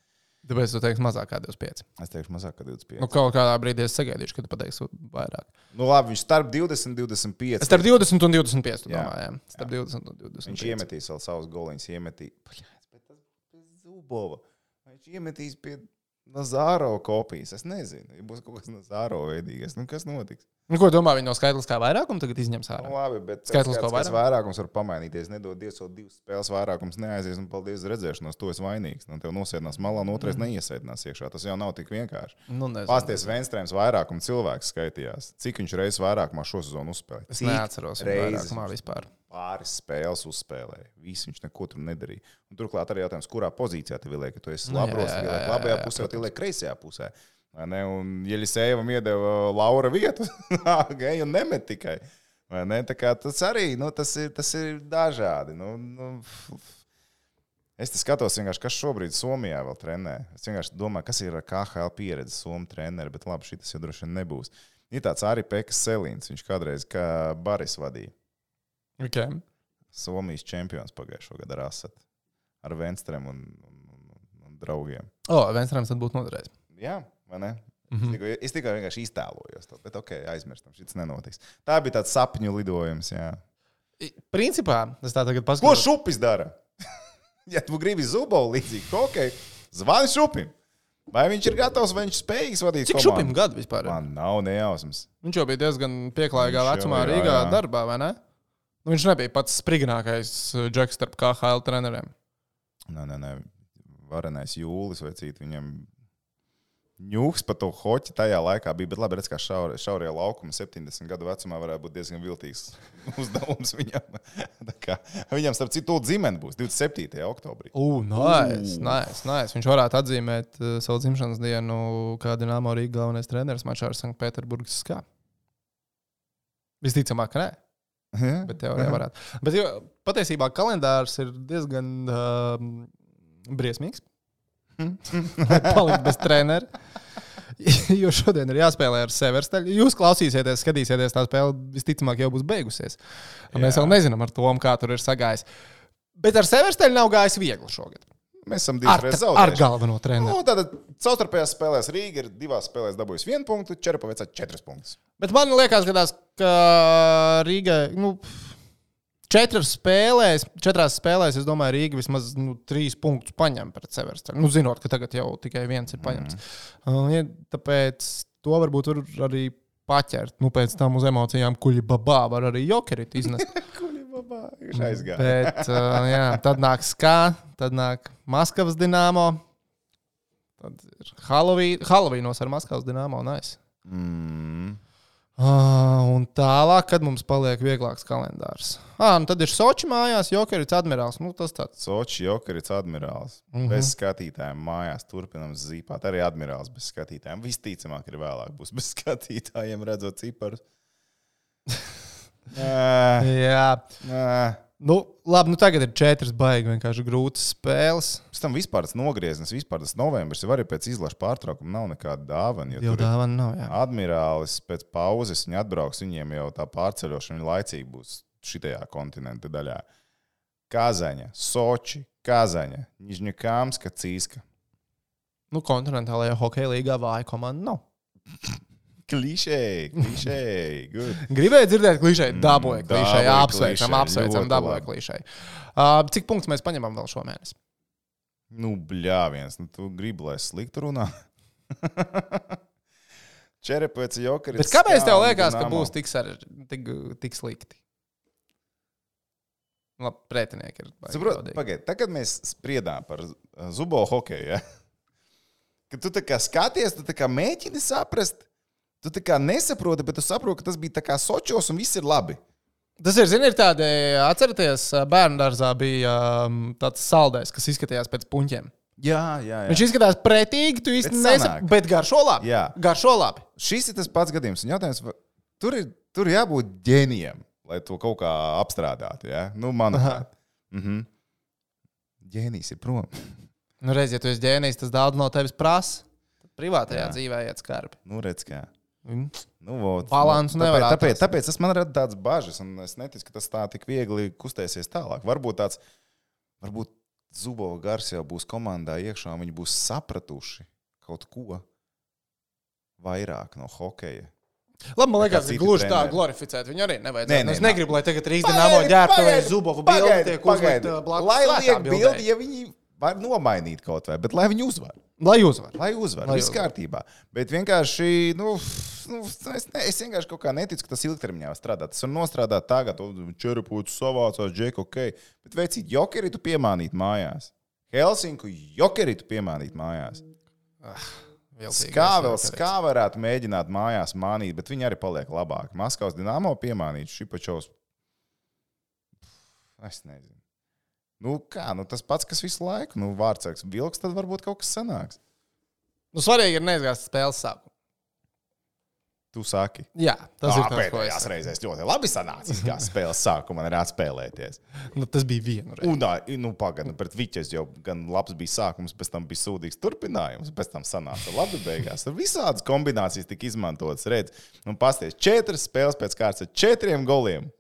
Tāpēc tu teiksi mazāk kā 25. Es teikšu, mazāk kā 25. Nu, kaut kādā brīdī es sagaidīšu, kad tu pateiksi vairāk. Nu, labi, viņš starp 20 un 25. Starp 20 un 25. Tu Jā. domā, jā. Starp 20 un 25. Viņš iemetīs vēl savus goliņus, iemetīs. Bet tas bez Zubova. Viņš iemetīs pie Nazāro kopijas. Es nezinu, ja būs kaut kas Nazāro veidīgais. Nu, kas notiks? Nu, ko domā, viņi no skaitliskā vairākuma tagad izņems ārā? Nu, labi, bet Skaitlis kāds- ko kāds vairāk? vairākums var pamainīties. Nedod Dievs, vēl divas spēles vairākums neaizies, un paldies redzēšanos. To es vainīgs. Nu, tev nosēdinās malā, un otrais neiesēdinās iekšā. Tas jau nav tik vienkārši. Nu, nezinu. Pasties Venstrēms vairākumu cilvēku skaitījās. Cik viņš reizes vairākumā šo sezonu uzspēlēja? Es neatceros reizes vispār. Pāris spēles uzspēlēja. Viss viņš neko tur nedarīja. Un turklāt arī jautājums, kurā pozīcijā tev liek, ka tu esi Nu, liek jā, labajā jā, pusē, vai liek kreisajā pusē. Un Jelisēvam iedeva Laura vietu, gei un nemet tikai. Vai ne? Tas arī nu, tas ir, tas ir dažādi. Nu, nu, es skatos, kas šobrīd Somijā vēl trenē. Es vienkārši domāju, kas ir KHL pieredze Somijas treneris, bet labi, šis jau droši vien nebūs. Ir tāds arī Pekas Selīns, viņš kādreiz kā Baris vadīja. Okay. Somijas čempions pagājušā gada ar Asatu, ar Venstrēm un, un, un, un draugiem. O, Venstrāms tad būtu noderējis. Jā, vai ne? Mhm. Es tikai, es tikai vienkārši iztēlojos to, bet ok, aizmirstam, šis nenotiks. Tā bija tāds sapņu lidojums. Jā. Principā, es tā tagad Ko paskatos. šupis dara? ja tu gribi zubovu līdzīgi, ok, zvani šupim. Vai viņš ir gatavs, vai viņš spējīgs vadīt Cik komandu? šupim gadu vispār? Man nav nejausmas. Viņš jau bija diezgan pieklājīgā Viņš jau, vecumā jā, Rīgā jā. darbā, vai ne? Nu, viņš nebija pats sprignākais uh, džeks starp KHL treneriem. Nē, nē, nē. Varenais jūlis vai citi viņam. Ņūks par to hoķi tajā laikā bija, bet labi, redz, kā šaur, šaurie laukumi 70 gadu vecumā varētu būt diezgan viltīgs uzdevums viņam. Tā kā, viņam, starp citu, dzimene būs 27. oktobrī. Ugh, nice, nice, nice. Viņš varētu atzīmēt uh, savu dzimšanas dienu, kā Dienāmo Rīgas galvenais treneris mačā ar Sanktpēterburgas skā. Visticamāk, ka nē, Ja? bet teorijā varētu. Bet jo, patiesībā kalendārs ir diezgan uh, briesmīgs. Lai paliktu bez trenera. Jo šodien ir jāspēlē ar Severstaļu. Jūs klausīsieties, skatīsieties, tā spēle visticamāk jau būs beigusies. Un Mēs Jā. vēl nezinām ar to, kā tur ir sagājis. Bet ar Severstaļu nav gājis viegli šogad. Mēs esam Ar, divas reizes ar zaudējuši. galveno treneru. Nu, tātad savstarpējās spēlēs Rīga ir divās spēlēs dabūjusi vienu punktu, Čerpavecā četras punktus. Bet man liekas, ka, Rīgai nu, četras spēlēs, četrās spēlēs, es domāju, Rīga vismaz nu, trīs punktus paņem pret Severstonu. Nu, zinot, ka tagad jau tikai viens ir paņemts. Mm. Uh, ja, tāpēc to varbūt var arī paķert. Nu, pēc tam uz emocijām kuģi babā var arī jokerit iznest. Viņš aizgāja. Bet uh, jā, tad nāk skā, tad nāk Maskavas dināmo. Tad ir Halovīnos ar Maskavas dināmo. Nice. Mm. Ah, un tālāk, kad mums paliek vieglāks kalendārs. Ah, nu tad ir Sochi mājās, Jokerits admirāls. Nu, tas tāds. Soči, Jokerits, admirāls. Mm Mhm. -hmm. Bez skatītājiem mājās turpinām zīmēt. Arī admirāls bez skatītājiem. Visticamāk, ir vēlāk būs bez skatītājiem, redzot ciparus. Nē, Jā, nē. nu, labi, nu tagad ir četras baigi vienkārši grūtas spēles. Pēc tam vispār tas nogrieznis, vispār tas novembris jau arī pēc izlaša pārtraukuma nav nekāda dāvana. jo dāvana nav. Jā. Admirālis pēc pauzes viņi atbrauks, viņiem jau tā pārceļošana viņa laicīgi būs šitajā kontinenta daļā. Kazaņa, Soči, Kazaņa, Nižņakāmska, Cīska. Nu, kontinentālajā hokeja līgā vāja komanda nav. Klišēji, klišēji. good. Gribēju dzirdēt, klišē, Mm, dabūja klišē, dabūja apsveicam, apsveicam, ļoti dabūja labi. klišē. Uh, cik punktus mēs paņemam vēl šomēnes? Nu, bļāviens, nu tu gribi, lai es sliktu runā. Čerepēc jokeris. Bet kāpēc tev liekas, ka būs tik, sarež... tik, tik slikti? Labi, pretinieki ir. Saprot, pagaid, tagad mēs spriedām par uh, zubo hokeju. Ja? Kad tu kā skaties, tu kā mēģini saprast, tu tā kā nesaproti, bet tu saproti, ka tas bija tā kā sočos un viss ir labi. Tas ir, zini, ir tādi, atcerieties, bērnu dārzā bija um, tāds saldējs, kas izskatījās pēc puņķiem. Jā, jā, jā. Viņš izskatās pretīgi, tu Bet nesaproti, bet garšo labi. Jā. Garšo labi. Šis ir tas pats gadījums. Un jautājums, vai- tur ir, tur jābūt ģēnijam, lai to kaut kā apstrādātu. Ja? Nu, manuprāt, mhm. ģēnijs ir prom. Nu, reiz, ja tu esi ģēnijs, tas daudz no tevis prasa. Privātajā Jā. dzīvē iet skarbi. Nu, redz, kā. Mm. Nu, vot, Balansu nu, nevar tāpēc, tāpēc, atrast. tāpēc tas man rada tādas bažas, un es neticu, ka tas tā tik viegli kustēsies tālāk. Varbūt tāds, varbūt Zubova gars jau būs komandā iekšā, un viņi būs sapratuši kaut ko vairāk no hokeja. Labi, man liekas, ka gluži tā glorificēt viņu arī nevajadzētu. Nē, Nē, es negribu, lai tagad Rīgas dīnāmo ģērbtuvēs Zubovu bildi tiek uzlikta blakus. Lai liek bildi, ja viņi var nomainīt kaut vai, bet lai viņi uzvar. Lai uzvar. Lai uzvar, viss kārtībā. Bet vienkārši, nu, nu es, ne, es vienkārši kaut kā neticu, ka tas ilgtermiņā var strādāt. Tas var nostrādāt tagad, čerpūts savācās, džek, ok. Bet veicīt jokeri tu piemānīt mājās. Helsinku jokeri tu piemānīt mājās. Viltīgais Kā vēl kā varētu mēģināt mājās mānīt, bet viņi arī paliek labāki. Maskavas dīnāmo piemānīt, šipačos. Es nezinu. Nu, kā, nu, tas pats, kas visu laiku, nu, vārdsargs vilks, tad varbūt kaut kas sanāks. Nu, svarīgi ir neizgāzt spēles sākumu. Tu saki. Jā, tas Tā ir tas, pēdējās saku. reizēs ļoti labi sanācis, kā spēles sākumā arī atspēlēties. Nu, tas bija viena reize. Un, tā, nu, pagaidi, pret Viķes jau gan labs bija sākums, pēc tam bija sūdīgs turpinājums, pēc tam sanāca labi beigās. Tur visādas kombinācijas tika izmantotas. Redz, nu, pasties, četras spēles pēc kārtas ar četriem goliem.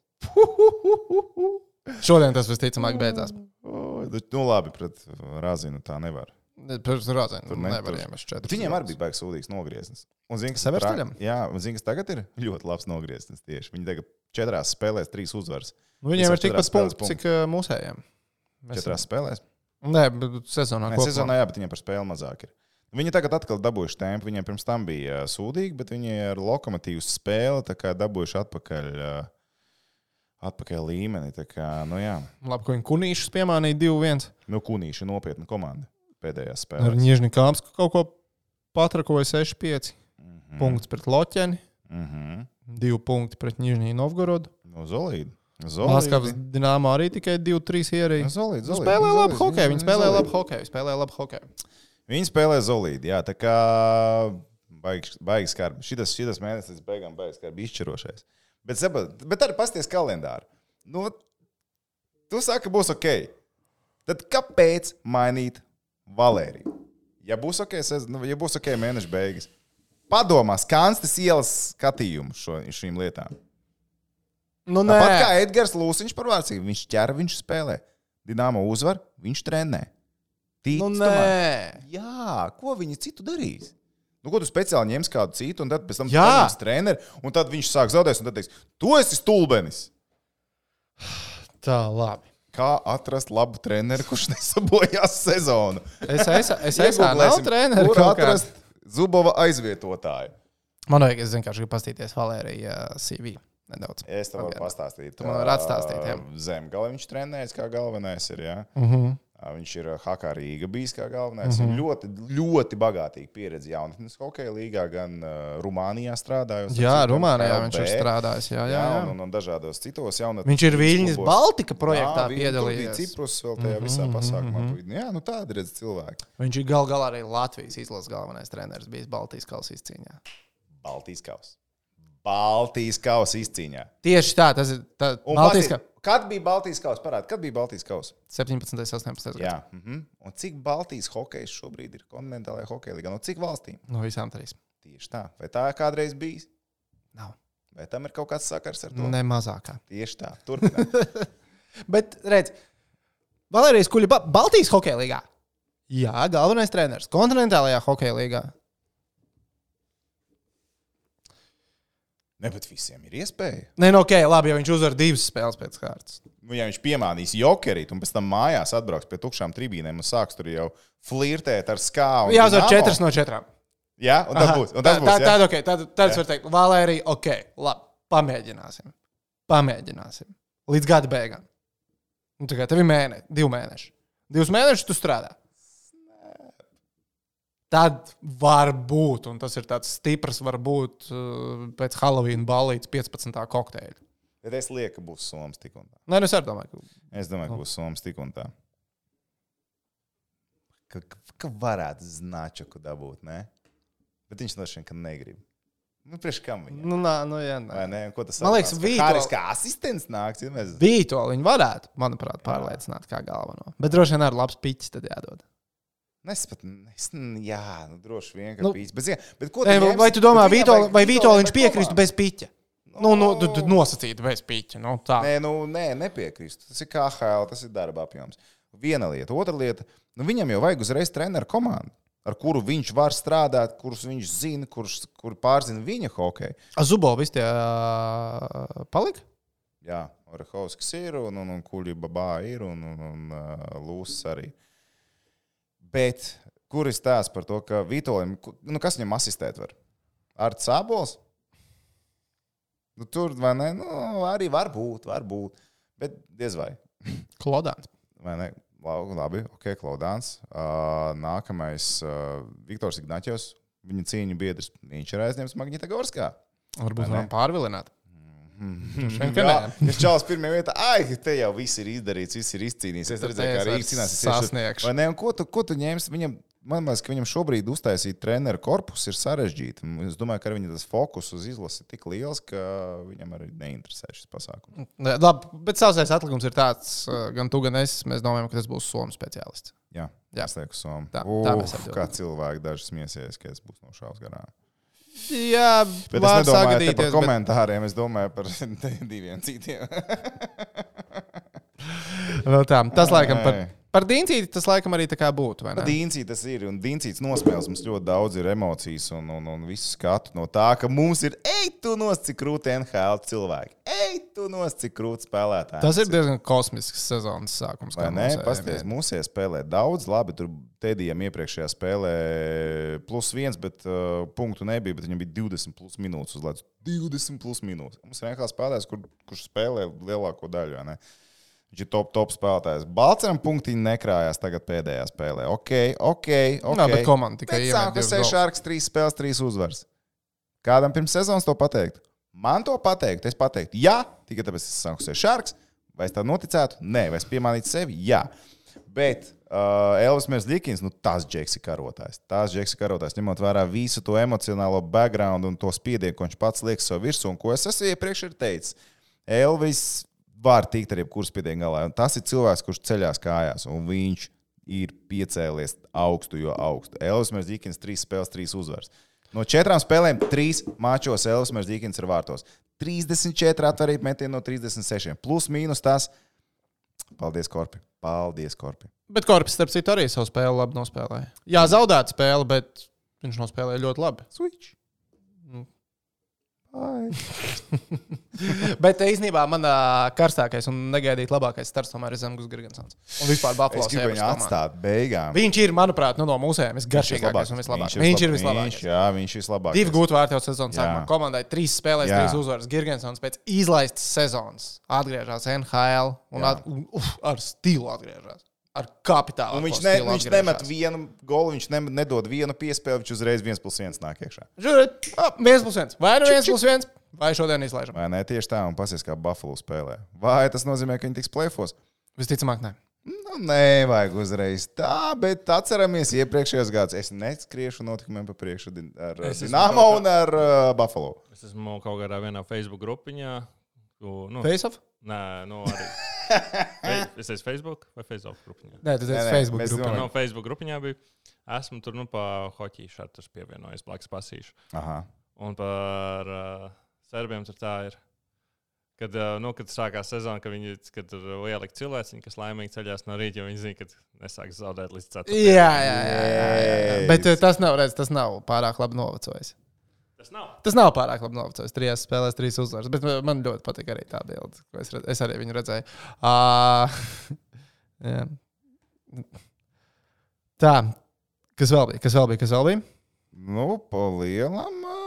Šodien tas visticamāk beidzās. O, Nu, labi, pret Rāzinu tā nevar. Pirms Tur ne- nevar iemest četras. Bet viņiem arī bija baigs sūdīgs nogrieznis. Un, zini, kas tra- Jā, un zini, kas tagad ir ļoti labs nogrieznis tieši. Viņi tagad četrās spēlēs trīs uzvaras. Nu, viņiem ir tikpat punkti, cik mūsējiem. Mēs- Četrās spēlēs. Nē, bet sezonā Nē, sezonā, jā, bet viņiem par spēli mazāk ir. Viņi tagad atkal dabūjuši tempu. Viņiem pirms tam bija sūdīgi, bet viņi ar lokomotīvu spēli dabūjuši atpakaļ, atpakaļ līmeni. Tā kā, nu, jā, Labi, ka viņi kunīšus piemānīja 2-1. nu, kunīši nopietna komanda pēdējā Ar spēlē. Ņēžņikāms kaut ko patrakoja 6-5. Mhm. Punkts pret Loķeni, Mm -hmm. 2 punkti pret Ņēžņī Novgorodu. Nu, Zolīdi. Maskavas Dienāmā arī tikai 2-3 ierīci. Zolīdi, Nu, Zolīdi. Spēlē Zolīdi, labu hokeju, viņi spēlē Zolīdi. labu hokeju, spēlē labu hokeju. Viņi spēlē zelīti, jā, tā kā baigs, skarbi. Šitas, šitas mēnesis līdz beigām baigs skarbi izšķirošais. Bet, bet arī pasties kalendāru. Nu, tu saki, būs ok. Tad kāpēc mainīt Valēriju? Ja būs ok, sez, nu, ja būs ok mēneša beigas, padomā, Skanstas ielas skatījumu šo, šīm lietām. Nu, nē, Tāpat kā Edgars Lūsiņš par vārdsību, viņš ķer, viņš spēlē. Dienāmo uzvar, viņš trenē. Tic nu, nē. Jā, ko viņi citu darīs? Nu, ko tu speciāli ņems kādu citu, un tad pēc tam Jā. paņems treneri, un tad viņš sāk zaudēt, un tad teiks, tu esi stulbenis. Tā, labi. Kā atrast labu treneri, kurš nesabojās sezonu? Es esmu es, es treneris. Kur atrast Zubova aizvietotāju? Man vajag, es vienkārši gribu pastīties Valērija CV nedaudz. Es tev varu pastāstīt. Tu man vari atstāstīt, jā. Zemgala viņš trenējas kā galvenais ir, jā. Uh -huh. Viņš ir Hakā Rīga bijis kā galvenais. Mm -hmm. Ļoti, ļoti bagātīga pieredze jaunatnes hokeja līgā, gan uh, Rumānijā strādājot. Jā, Rumānijā viņš ir strādājis. Jā, jā, Jā, jā. un, un, un dažādos citos jaunatnes. Viņš ir Viļņas klubos. Baltika projektā Jā, piedalījies. Ciprus vēl tajā visā pasākumā. Mm -hmm. Jā, nu tāda redz cilvēki. Viņš ir gal galā arī Latvijas izlases galvenais treneris, bijis Baltijas kausa izcīņā. Baltijas kausa. Baltijas kausa izcīņā. Tieši tā, tas ir tā, Baltijas pati- Kad bija Baltijas kausa? Parādi, kad bija Baltijas kausa? 17. un 18. gads. Jā. Mm -hmm. Un cik Baltijas hokejs šobrīd ir kontinentālajā hokeja līgā? No cik valstīm? No visām trīs. Tieši tā. Vai tā kādreiz bijis? Nav. Vai tam ir kaut kāds sakars ar to? Ne mazākā. Tieši tā. Turpināt. Bet, redz, Valērijas Kuļa, ba Baltijas hokeja līgā. Jā, galvenais treneris. Kontinentālajā hokeja līgā. Ne, bet visiem ir iespēja. Nē, no ok, labi, ja viņš uzvar divas spēles pēc kārtas. Nu, ja viņš piemānīs jokerīt un pēc tam mājās atbrauks pie tukšām tribīnēm un sāks tur jau flirtēt ar skābu. Jā, uzvar četras no četrām. Jā, un tas Aha, būs. Un tas tā, būs tā, jā. tā, okay, tad es varu teikt, Valērija, ok, labi, pamēģināsim. Pamēģināsim. Līdz gada beigām. Nu, tā kā tev ir mēneši, divi mēneši. Divus mēnešus tu strādā. Tad var būt, un tas ir tāds stiprs, varbūt uh, pēc Halloween balītas 15. kokteļa. Bet es lieku, ka būs somas tik un tā. Nē, nu es arī domāju, ka. Es domāju, ka būs somas tik un tā. Ka, ka varētu značaku dabūt, ne? Bet viņš no šiem negrib. Nu, priekš kam viņam? Nu, nā, nu, jā, nē. Vai ne? Ko tas Man liekas, Vīto- Vītols kā asistents nāks. Ja mēs... Vītoliņu varētu, manuprāt, pārliecināt kā galveno. Bet droši vien ar labs piķis tad jādod. Es pat, es, jā, nu, droši vien, ka Nu, nu, pīts. Bet, bet ko Nē, ņemsi? vai tu domā, vajag vai par piekristu komandu. bez piķa? Nu, nu, tu, tu nosacītu bez piķa. Nu, tā. Nē, nu, nē, nepiekrīstu. Tas ir KHL, tas ir darba apjoms. Viena lieta, otra lieta. Nu, viņam jau vajag uzreiz treneru komandu, ar kuru viņš var strādāt, kurus viņš zina, kurus kur pārzina viņa hokeju. Zubo viss tie uh, palika? Jā, Orehovskis ir, un, un, un Kuļi Babā ir, un, un, un uh, Lūsis arī. Bet kur ir stāsts par to, ka Vitolim, nu, kas viņam asistēt var? Ar Cābols? Nu, tur vai ne? Nu, arī var būt, var būt. Bet diez vai. Klodāns. Vai ne? Labi, ok, Klaudāns. Uh, nākamais uh, Viktors Ignaķos. Viņa cīņu biedrs. Viņš ir aizņemts Magnita Gorskā. Varbūt varam pārvilināt. Ka es čāls pirmā vietā, ai, te jau viss ir izdarīts, viss ir izcīnīts. Es redzēju, vairs Rīgas cīnās. sasniegšu. Vai ne? Un ko tu, ko tu ņemsi? Viņam, man liekas, ka viņam šobrīd uztaisīt treneru korpusu ir sarežģīti. Es domāju, ka viņa tas fokus uz izlasi ir tik liels, ka viņam arī neinteresē šis pasākums. Labi, bet savs atlikums ir tāds, uh, gan tu, gan es. Mēs domājam, ka tas būs Somijas speciālists. Jā, Jā. es lieku somu. Tā- tā Uf, kā cilvēki daži smiesies, ka es būšu no šaus garām. Jā, Bet es nedomāju te par sagadīties, bet- komentāriem, es domāju par diviem citiem. Vēl tā. Tas laikam par. Par Dīncīti tas laikam arī tā kā būtu. Dīncīts tas ir, un Dīncīts nosmēles mums ļoti daudz ir emocijas un, un, un visu skatu no tā, ka mums ir, ej, tu nos, cik krūti NHL cilvēki. Ej, tu nos, cik krūti spēlētāji. Tas ir diezgan kosmisks sezonas sākums. Vai mūsējiem, Pasties, jā. mūsie spēlē daudz, labi, tur Tedijam iepriekšējā spēlē plus viens, bet uh, punktu nebija, bet viņam bija 20 plus minūtes uzlēts. 20 plus minūtes. Mums ir vienkārši spēlētājs, kur, kurš spēlē lielāko daļu. vai ne? Viņš ir top, top spēlētājs. Balčūskam punktiņi nekrājās tagad pēdējā spēlē. Ok, ok. okay. Jā, bet komanda tikai Bet iemet sāka divus seši golus. šārks, trīs spēles, trīs uzvaras. Kādam pirms sezonas to pateikt? Man to pateikt, es pateiktu, jā, tikai tāpēc es sāku seši šārks. Vai es tā noticētu? Nē, vai es piemānītu sevi? Jā. Bet uh, Elvis Mērslikins, nu tas džeks ir karotājs. Tas džeks ir karotājs, ņemot vērā visu to emocionālo background un to spiedienu, ko viņš pats liek sev virsū, un ko es esmu iepriekš ir teicis. Elvis var tikt ar jebkuru spiedienu galā. Un tas ir cilvēks, kurš ceļās kājās, un viņš ir piecēlies augstu, jo augstu. Elvis Mērslikins trīs spēles, trīs uzvaras. No četrām spēlēm, trīs mačos Elvis Mērslikins ir vārtos. 34 atvarīti metieni no 36. Plus mīnus tas. Paldies, Korpi. Paldies, Korpi. Bet Korpus, starp citu, arī savu spēli labi nospēlēja. Jā, zaudēta spēle, bet viņš nospēlēja ļoti labi. Switch. Bet īstenībā man ā, karstākais un negaidīt labākais starts tomēr ir Zemgus Gigantsons. Un vispār Buffalo gribu viņu atstāt beigām. Viņš ir, manuprāt, nu, no mūsējiem visgaršīgākais un vislabākais. Viņš ir Viņš, vislabākais. jā, viņš ir vislabākais. Divi gūti vārti jau sezonas sākumā. Komandai trīs spēlēs, Jā. trīs uzvaras. Gigantsons pēc izlaistas sezonas atgriežas NHL un, at, un uf, ar stilu atgriežas. Ar kapitālu. Un viņš, ne, viņš nemet vienu golu, viņš ne, nedod vienu piespēli, viņš uzreiz viens plus viens nāk iekšā. Žuriet, viens plus viens. Vai nu viens plus viens, vai šodien izlaižam? Vai ne tieši tā, un pasies, kā Buffalo spēlē. Vai tas nozīmē, ka viņi tiks plēfos? Visticamāk, nē. Nu, nevajag uzreiz tā, bet atceramies iepriekšējos gados. Es neskriešu notikumiem pa priekšu ar kā- un ar uh, Buffalo. Es esmu kaut kādā vienā Facebook grupiņā. Ko, Nu, Face off? nē, nu arī. Fe- Es esmu Facebook vai Facebook grupiņā. Nē, tas Nē, ir nē, Facebook. grupā. domājam- No Facebook grupiņā bija. Esmu tur nu pa hoķiju šādu pievienojis, blakus pasīšu. Aha. Un par uh, serbiem tur tā ir. Kad, uh, nu, kad sākās sezona, kad viņi kad tur ielika cilvēci, kas laimīgi ceļās no rīta, jo viņi zina, ka nesāks zaudēt līdz 4. Jā, jā, jā. jā, jā. Bet eh, tas nav, redz, tas nav pārāk labi novecojis. Tas nav. Tas nav pārāk labi novecojis. Trijās spēlēs, trīs uzvaras. Bet eh, man ļoti patīk arī tā bilde, ko es, redz, es arī viņu redzēju. Uh, jā. tā, kas vēl bija? Kas vēl bija? Kas vēl bija? Nu, pa lielam. nu,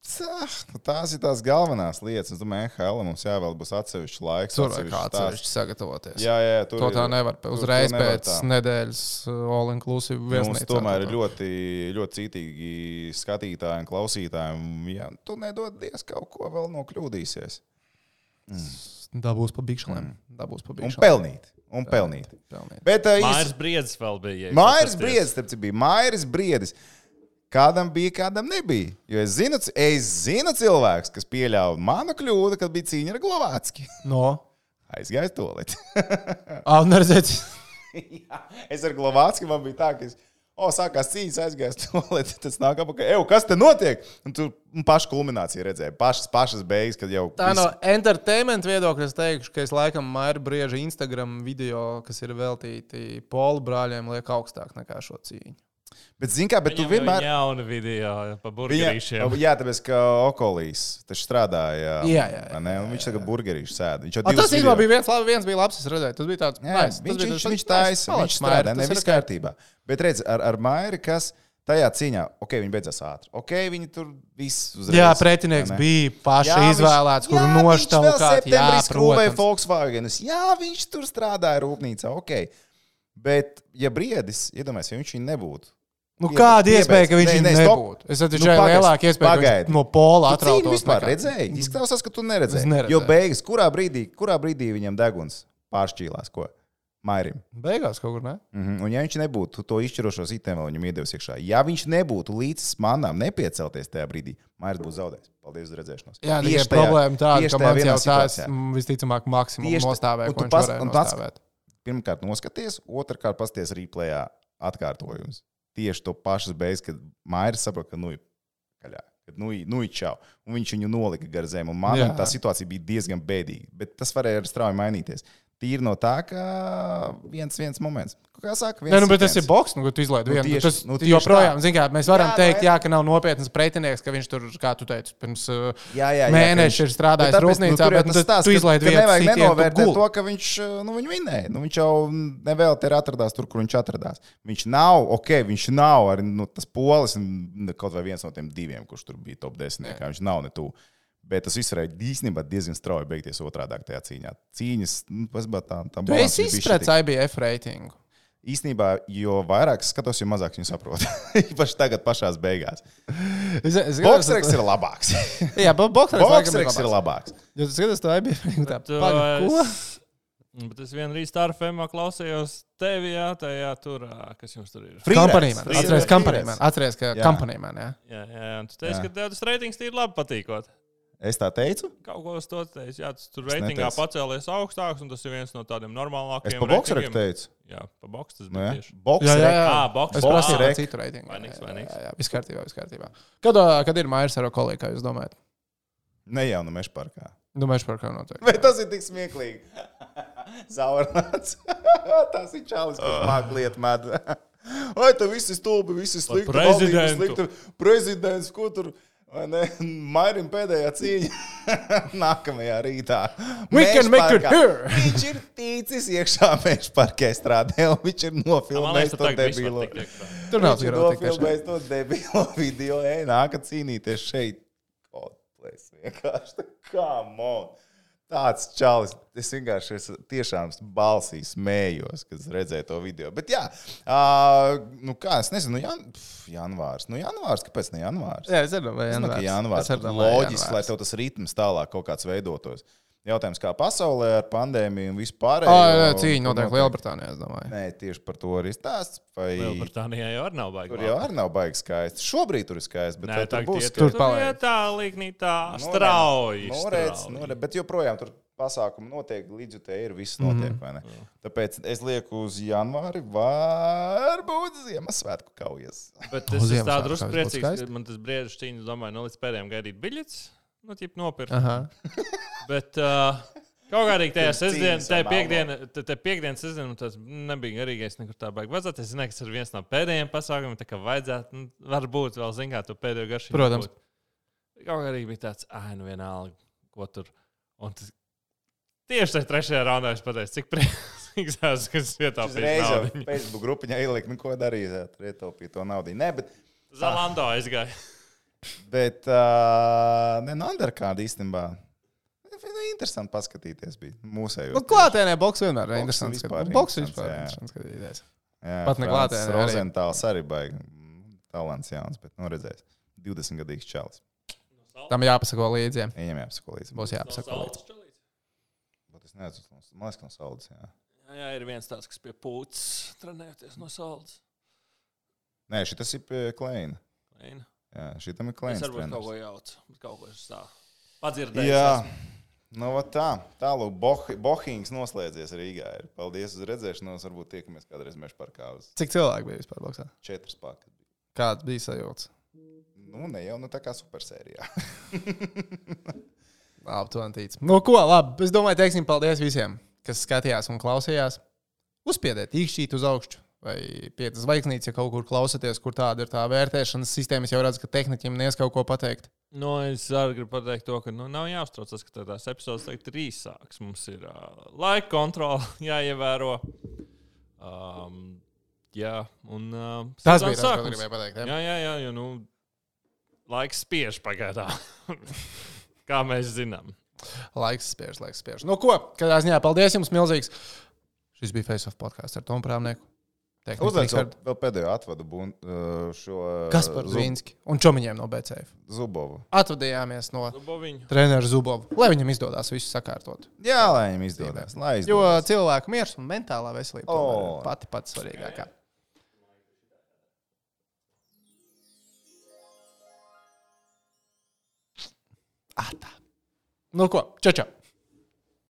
Tās ir tās galvenās lietas. Es domāju, NHL mums jāvēl būs atsevišķs laiks. Tur vajag atsevišķi sagatavoties. Jā, jā, tur To tā ir- nevar uzreiz nevar pēc tā. nedēļas uh, all-inclusive Mums viesnīcā. tomēr ir ļoti, ļoti cītīgi skatītāji un klausītāji. un, Ja tu nedodies kaut ko vēl nokļūdīsies. Dabūs pa bikšlēm. Mm. Dabūs pa Un bikšlēm. pelnīt. Un pelnīt. Pelnīt. Bet, uh, Mājas briedis vēl bija. paskaties. Briedis, starp citu, bija Mairis Briedis. Kādam bija, kādam nebija. Jo es zinu, es zinu cilvēks, kas pieļāva manu kļūdu, kad bija cīņa ar Glovācki. No. Aizgājis to lietu. Ah, neredzēt. Jā, es ar Glovācki man bija tā, ka es, O, sākās cīņas, aizgājās tualeti, tas nāk apakaļ. Eju, kas te notiek? Un tu un pašu kulmināciju redzēji. Pašas, pašas beigas, kad jau. Tā viss- no entertainment viedokļa es teikšu, ka es laikam Maira Brieža Instagram video, kas ir veltīti polu brāļiem, liek augstāk nekā šo cīņu. Bet, zini, kā, bet tu Viņam jau vienmēr. jauna video par Viņa, burgerīšiem. jā, tāpēc, ka Okolīs strādāja. Jā, jā, jā, vai ne? Un viņš tagad burgerīšu sēda. Viņš jau īstenībā video- bija viens, labi, viens bija labs. Es redzēju, tas bija tāds Jā, nice. Tas viņš, viņš, viņš taisa, viņš strādā, ir ok. kārtībā. Bet redz, ar, ar Mairi, kas tajā cīņā, ok, viņi beidzās ātri. Ok, viņi tur viss uzreiz. Jā, pretinieks ne? bija paši Jā, izvēlēts, jā, vēl noštaukāt. Jā, protams. Volkswagenus. Jā, viņš tur strādāja rūpnīcā. Ok. Bet, ja briedis, iedomājieties, ja viņš viņu nebūtu. Nu, kāda iespēja, ka viņš nē, stop. nebūtu? Es atceros, Nu, ka pagaidi, lielāka iespēja, viņš no pola cīņu atrautos. vispār nekā- redzēji? Izklausās, ka tu neredzēji. neredzēju. Jo beigas, kurā brīdī, kurā brīdī viņam deguns pāršķīlās, ko? Mairim. Beigās kaut kur, ne? Mm -hmm. Un, ja viņš nebūtu to izšķirošo vēl viņam iedevis iekšā, ja viņš nebūtu līdz manām nepiecelties tajā brīdī, Mairis būtu zaudējis. Paldies uz redzēšanos. Jā, Tieši tajā- problēma tāda, ka man jau situācijā. mm, visticamāk maksimums nostāvēja, Un tu viņš pats-. Pirmkārt, noskaties, otrkārt, pasties replējā atkārtojums. Tieši to pašu beigas, kad Mairis saprot, ka nu ir kaļā. Kad nu, nu čau. Un viņš viņu nolika gar zemi. Un man tā situācija bija diezgan bēdīga. Bet tas varēja arī strauji mainīties. Tīri no tā, ka viens, viens moments. Kā saka, viens Nē, nu, bet tas ir boks, nu, ko tu izlaidi Nu, vienu. tieši- tas nu, tieši joprojām, zin kā, mēs varam Jā, nu, teikt, jā. ka nav nopietnas pretinieks, ka viņš tur, kā tu teici, pirms uh, Jā, jā, mēneša ir strādājis Bet tāpēc, rūpnīcā, tur jau bet nu, tas stāsts, tu ka vienu Nevajag nenovērtēt to, ka viņš nu, viņu vinēja. Nu, viņš jau nevēl te atradās tur, kur viņš atradās. Viņš nav, ok, viņš nav arī nu, tas polis, un kaut vai viens no tiem diviem, kurš tur bija top 10. Viņš nav ne tuvu. Bet tas viss varēja īstenībā diezgan strauji beigties otrādi tajā cīņā. Cīņas, nu, tas bija tā, tā Tu esi izpratējis IBF reitingu. Īstenībā, jo vairāk es skatos, jo mazāk viņu saprotu. Īpaši tagad, pašās beigās. Es, es, Boksreks ir labāks. Jā, bo- boksreks laikam Boksreks ir labāks. Jo tu skaties to IBF reitingu tā, ko? es- Bet es vienā rītā ar FMā klausījos tevi, jā, tajā tur, kas jums tur ir. Freelance. Atceries, ka Jā. kampanija man, jā. Jā, jā. Tu teici, Jā. ka tev tas reitings tīri labi patīkot. Es tā teicu. Kaut ko es to teicu. Jā, tas tur reitingā pacēlies augstāks, un tas ir viens no tādiem normālākiem. Es pa reitingiem. teicu. Jā, pa boks tas Nu, bija jā. tieši. Boks Jā, jā, jā. Ā, boks, Es prasīju par citu reitingu. Vainīgs, Jā, vainīgs. Jā, jā, viss kārtībā, viss kārtībā. Kad, kad ir Mairs ar kolēģi, kā jūs domājat? Ne jau no meža parkā. Domāju, par kā notiek. Bet tas ir tik smieklīgi. Zaurāts. tas ir čalis, kurš māk lietu med. Oi, tu visi stulbi, visi slikti. Prezidents, ko tur. Mairim pēdējā cīņa. Nākamajā rītā. We can make it Mežparkā. here. Viņš ir ticis iekšā meža parkē strādē, un viņš ir nofilmējis to debilo. Tur nav grūti. nofilmējis to debilo video. Ej, nākat cīnīties šeit. God bless. Vienkārši tā kā mon. Tāds čalis. Es vienkārši es tiešām balsī smējos, kad redzēju to video. Bet jā, uh, nu kā es nezinu, nu, jan... Pff, janvārs. Nu, janvārs, kāpēc ne janvārs? Jā, es domāju, ka janvārs ir domāju, loģiski, janvārs. lai tev tas ritms tālāk kaut kāds veidotos. Jautājums, kā pasaulē ar pandēmiju un vispār. Ā, jā, cīņa notiek Lielbritānijā, es domāju. Nē, tieši par to arī stāsts. Vai... Lielbritānijā jau arī nav baigta. Tur jau arī nav baigi skaisti. Šobrīd tur ir skaisti, bet Nē, tur būs tur paliek. Tā līknī tā strauji. Nu, redz, bet joprojām tur pasākumi notiek, līdzjutēji ir, viss notiek. Mhm. Mm -hmm. Tāpēc es lieku uz janvāri, varbūt Ziemassvētku kaujas. Bet es esmu drusku priecīgs, ka man tas brīdis cīņas, domāju, nu līdz pēdējiem gaidīt biļetes. Nu, tip nopirkt. Aha. Bet uh, kaut kā arī tajā sestdienā, tajā piekdienā, te- te piekdienas sestdienā, tas nebija garīgais nekur tā baigi vajadzētu. Es zinu, ka tas ir viens no pēdējiem pasākumiem, tā kā vajadzētu, nu, varbūt vēl zin kā to pēdējo garšu. Protams. Kaut kā arī bija tāds, ah, nu vienalga, ko tur. Un tas, tieši tajā trešajā raundā es pateicu, cik priecīgs esmu, ka es Es ietaupīju reiz jau naudu. Facebook grupiņā ieliku, nu, ko darīt, ietaupīt to naudu. Nē, bet, Zalando aizgāja. Bet uh, ne, no underkārda īstenībā. Nu, interesanti paskatīties mūsējos. Nu, klātienē boks vienmēr ir interesants. vispār Boks vispār ir jā. interesants skatīties. Jā, Pat ne klātienē. Rozentāls arī baigi. mm, Talants jauns, bet nu redzēs. 20 gadīgs čalis. Tam jāpasako līdzi. Viņam jāapsako līdzi. Būs jāpasako līdzi. Bet es nezinu, man liekas, no saules. Jā. Jā, jā, ir viens tāds, kas pie pūces trenējoties no saules. Nē, šis ir pie Kleina. Kleina. Jā, šitam ir Es Kleins. varbūt kaut ko jaucu, bet kaut ko es tā padzirdēju. Jā, Nu, tā, tālāk, Boh Bohings noslēdzies Rīgā. Ir. Paldies uz redzēšanos. Varbūt tiekamies kādreiz meža parkā uz Cik cilvēki bija vispār boxā? četras pakas. Kāds bija sajūta? Nu, ne jau nu, tā kā supersērijā. Aptuveni. Nu, ko, labi. Es domāju, teiksim paldies visiem, kas skatījās un klausījās. Uzspiediet īkšķīt uz augšu. Vai piecas zvaigznītes, ja kaut kur klausāties, kur tāda ir tā vērtēšanas sistēma. Es jau redzu, ka tehniķim nes kaut ko pateikt. Nu, es arī gribu pateikt, to, ka nu, nav jāuztraucas, ka tās epizodes tagad ir īsākas. Mums ir uh, laika kontrole jāievēro. Um, jā, un uh, Tas bija tas, ko gribēju pateikt. Jā. Jā, jā, jā, jo nu, laiks spiež pagaidām. Kā mēs zinām. Laiks spiež, laiks spiež. Nu, ko? Kādā ziņā paldies jums milzīgs. Šis bija Face of podkāsts ar Tomu Prāmnieku. Uzliek vēl, vēl pēdējo atvadu bun, šo Kasparu Zub- Zīnski un Čomiņiem no BCF. Zubovu. Atvadījāmies no Zuboviņu. treneru Zubovu, lai viņam izdodas visu sakārtot. Jā, lai viņam izdodas. Lai Jo izdodas. cilvēku miers un mentālā veselība O. tomēr ir pati pati svarīgākā. Ah, tā. Nu ko, čau, čau!